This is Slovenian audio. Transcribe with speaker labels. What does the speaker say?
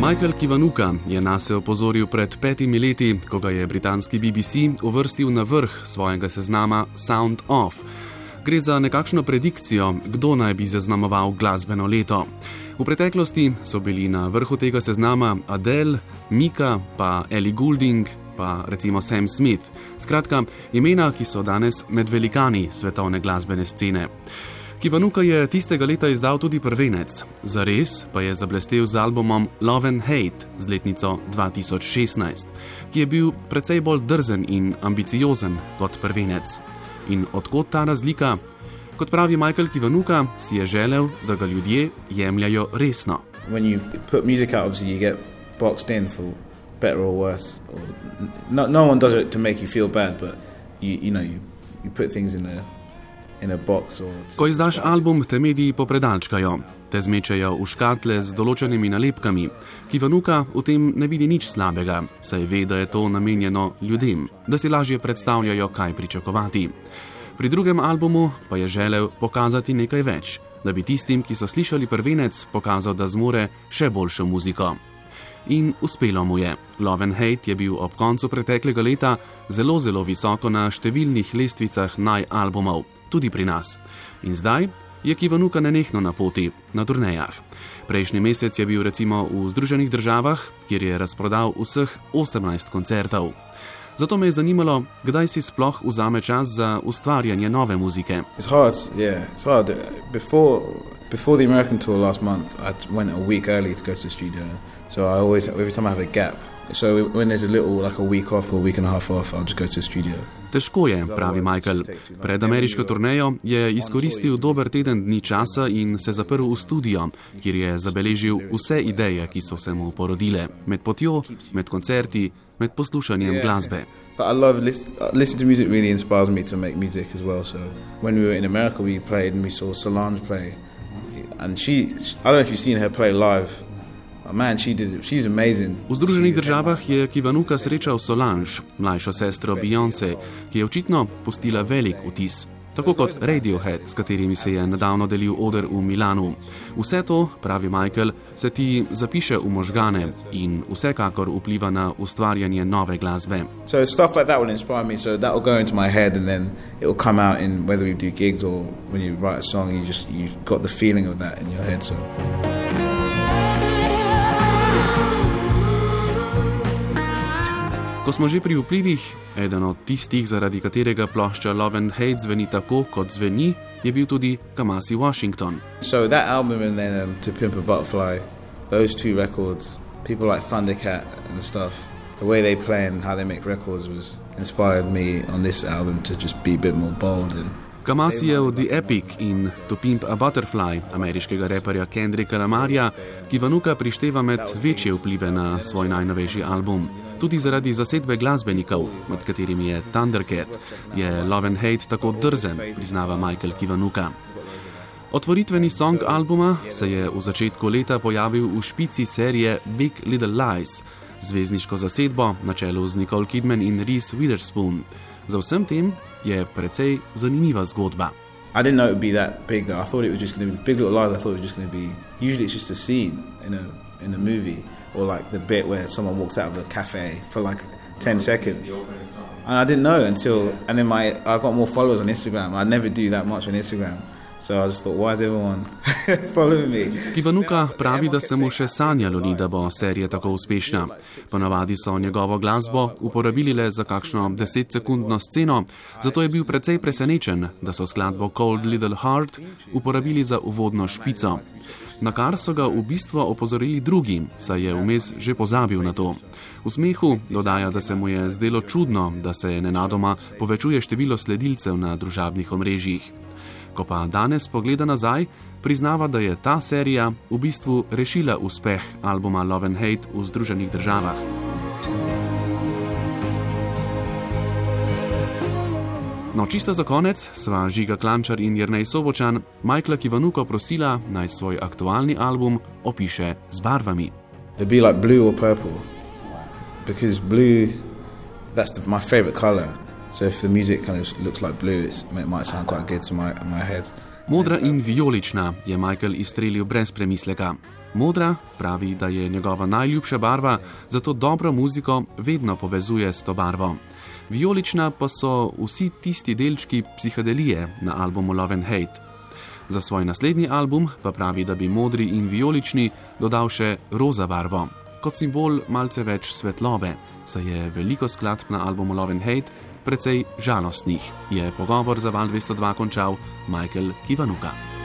Speaker 1: Michael Kivanuka je nas opozoril pred petimi leti, ko ga je britanski BBC uvrstil na vrh svojega seznama Sound Off. Gre za nekakšno predikcijo, kdo naj bi zaznamoval glasbeno leto. V preteklosti so bili na vrhu tega seznama Adele, Mika, pa Ellie Goulding, pa recimo Sam Smith. Skratka, imena, ki so danes med velikani svetovne glasbene scene. Kivanuka je tistega leta izdal tudi prvenec, zares pa je zablestev z albumom Love and Hate z letnico 2016, ki je bil precej bolj drzen in ambiciozen kot prvenec. In odkot ta razlika? Kot pravi Michael Kivanuka, si je želel, da ga ljudje jemljajo resno.
Speaker 2: better or worse. Or no, no one does it to make you feel bad, but you, you know, you, you put things in in. Or
Speaker 1: Ko izdaš album, te mediji popredalčkajo, te zmečajo v škatle z določenimi nalepkami, ki vanuka v tem ne vidi nič slabega, saj ve, da je to namenjeno ljudem, da si lažje predstavljajo, kaj pričakovati. Pri drugem albumu pa je želel pokazati nekaj več, da bi tistim, ki so slišali prvenec, pokazal, da zmore še boljšo muziko. In uspelo mu je. Love and Hate je bil ob koncu preteklega leta zelo, zelo visoko na številnih lestvicah najalbumov, tudi pri nas. In zdaj je Kivanuka nenehno na poti, na turnejah. Prejšnji mesec je bil recimo v Združenih državah, kjer je razprodal vseh 18 koncertov. Zato me je zanimalo, kdaj si sploh vzame čas za ustvarjanje nove muzike.
Speaker 2: Hard, yeah, before, before the American tour last month, I went a week early to go to the studio. So I always, every time I have a gap, so when there's a little, like a week off or a week and a half off, I'll just go to the studio.
Speaker 1: Težko je, pravi Michael. Pred ameriško turnejo je izkoristil dober teden dni časa in se zaprl v studio, kjer je zabeležil vse ideje, ki so se mu porodile med potjo, med koncerti, med poslušanjem glasbe.
Speaker 2: I love listening to music. Really inspires me to make music as well. So when we were in America, we played and we saw Solange play, and she, I don't know if you've seen her play live. Man, she did,
Speaker 1: v Združenih državah je Kivanuka srečal Solange, mlajšo sestro Beyoncé, ki je očitno pustila velik vtis. Tako kot Radiohead, s katerimi se je nedavno delil oder v Milanu. Vse to, pravi Michael, se ti zapiše v možgane in vsekakor vpliva na ustvarjanje nove glasbe.
Speaker 2: So stuff like that will inspire me, so that will go into my head and then it will come out in whether we do gigs or when you write a song, you just you've got the feeling of that in your head. So.
Speaker 1: Ko smo že pri vplivih, eden od tistih, zaradi katerega plošča Love and Hate zveni tako, kot zveni, je bil tudi Kamasi Washington.
Speaker 2: So that album and then um, To Pimp a Butterfly, those two records, people like Thundercat and stuff, the way they play and how they make records was inspired me on this album to just be a bit more bold and
Speaker 1: Kamasijev The Epic in To Pimp a Butterfly, ameriškega reperja Kendricka Lamarja, ki Vanuka prišteva med večje vplive na svoj najnovejši album. Tudi zaradi zasedbe glasbenikov, med katerimi je Thundercat, je Love and Hate tako drzen, priznava Michael Kivanuka. Otvoritveni song albuma se je v začetku leta pojavil v špici serije Big Little Lies, zvezdniško zasedbo na čelu z Nicole Kidman in Reese Witherspoon. Za vsem tem je precej zanimiva zgodba.
Speaker 2: I didn't know it would be that big. Though. I thought it was just going to be Big Little Lies. I thought it was just going to be. Usually, it's just a scene in a in a movie, or like the bit where someone walks out of a cafe for like ten seconds. And I didn't know until, and then my I got more followers on Instagram. I never do that much on Instagram.
Speaker 1: Kivanuka pravi, da se mu še sanjalo ni, da bo serija tako uspešna. Ponavadi so njegovo glasbo uporabili le za kakšno desetsekundno sceno, zato je bil precej presenečen, da so skladbo Cold Little Heart uporabili za uvodno špico. Na kar so ga v bistvu opozorili drugi, saj je vmes že pozabil na to. V smehu dodaja, da se mu je zdelo čudno, da se nenadoma povečuje število sledilcev na družabnih omrežjih ko pa danes pogleda nazaj, priznava, da je ta serija v bistvu rešila uspeh albuma Love and Hate v Združenih državah. No, čisto za konec sva Žiga Klančar in Jrnej Sobočan Majkla Kivanuko prosila naj svoj aktualni album opiše z barvami.
Speaker 2: Be like blue or purple, because blue, that's the, my favorite color. So if the music kind of looks like blue, it might sound quite good to my, my head.
Speaker 1: Modra in vijolična je Michael izstrelil brez premisleka. Modra pravi, da je njegova najljubša barva, zato dobro muziko vedno povezuje s to barvo. Vijolična pa so vsi tisti delčki psihedelije na albumu Love and Hate. Za svoj naslednji album pa pravi, da bi modri in vijolični dodal še roza barvo, kot simbol malce več svetlobe, saj je veliko skladb na albumu Love and Hate precej žalostnih, je pogovor za Val 202 končal Michael Kivanuka.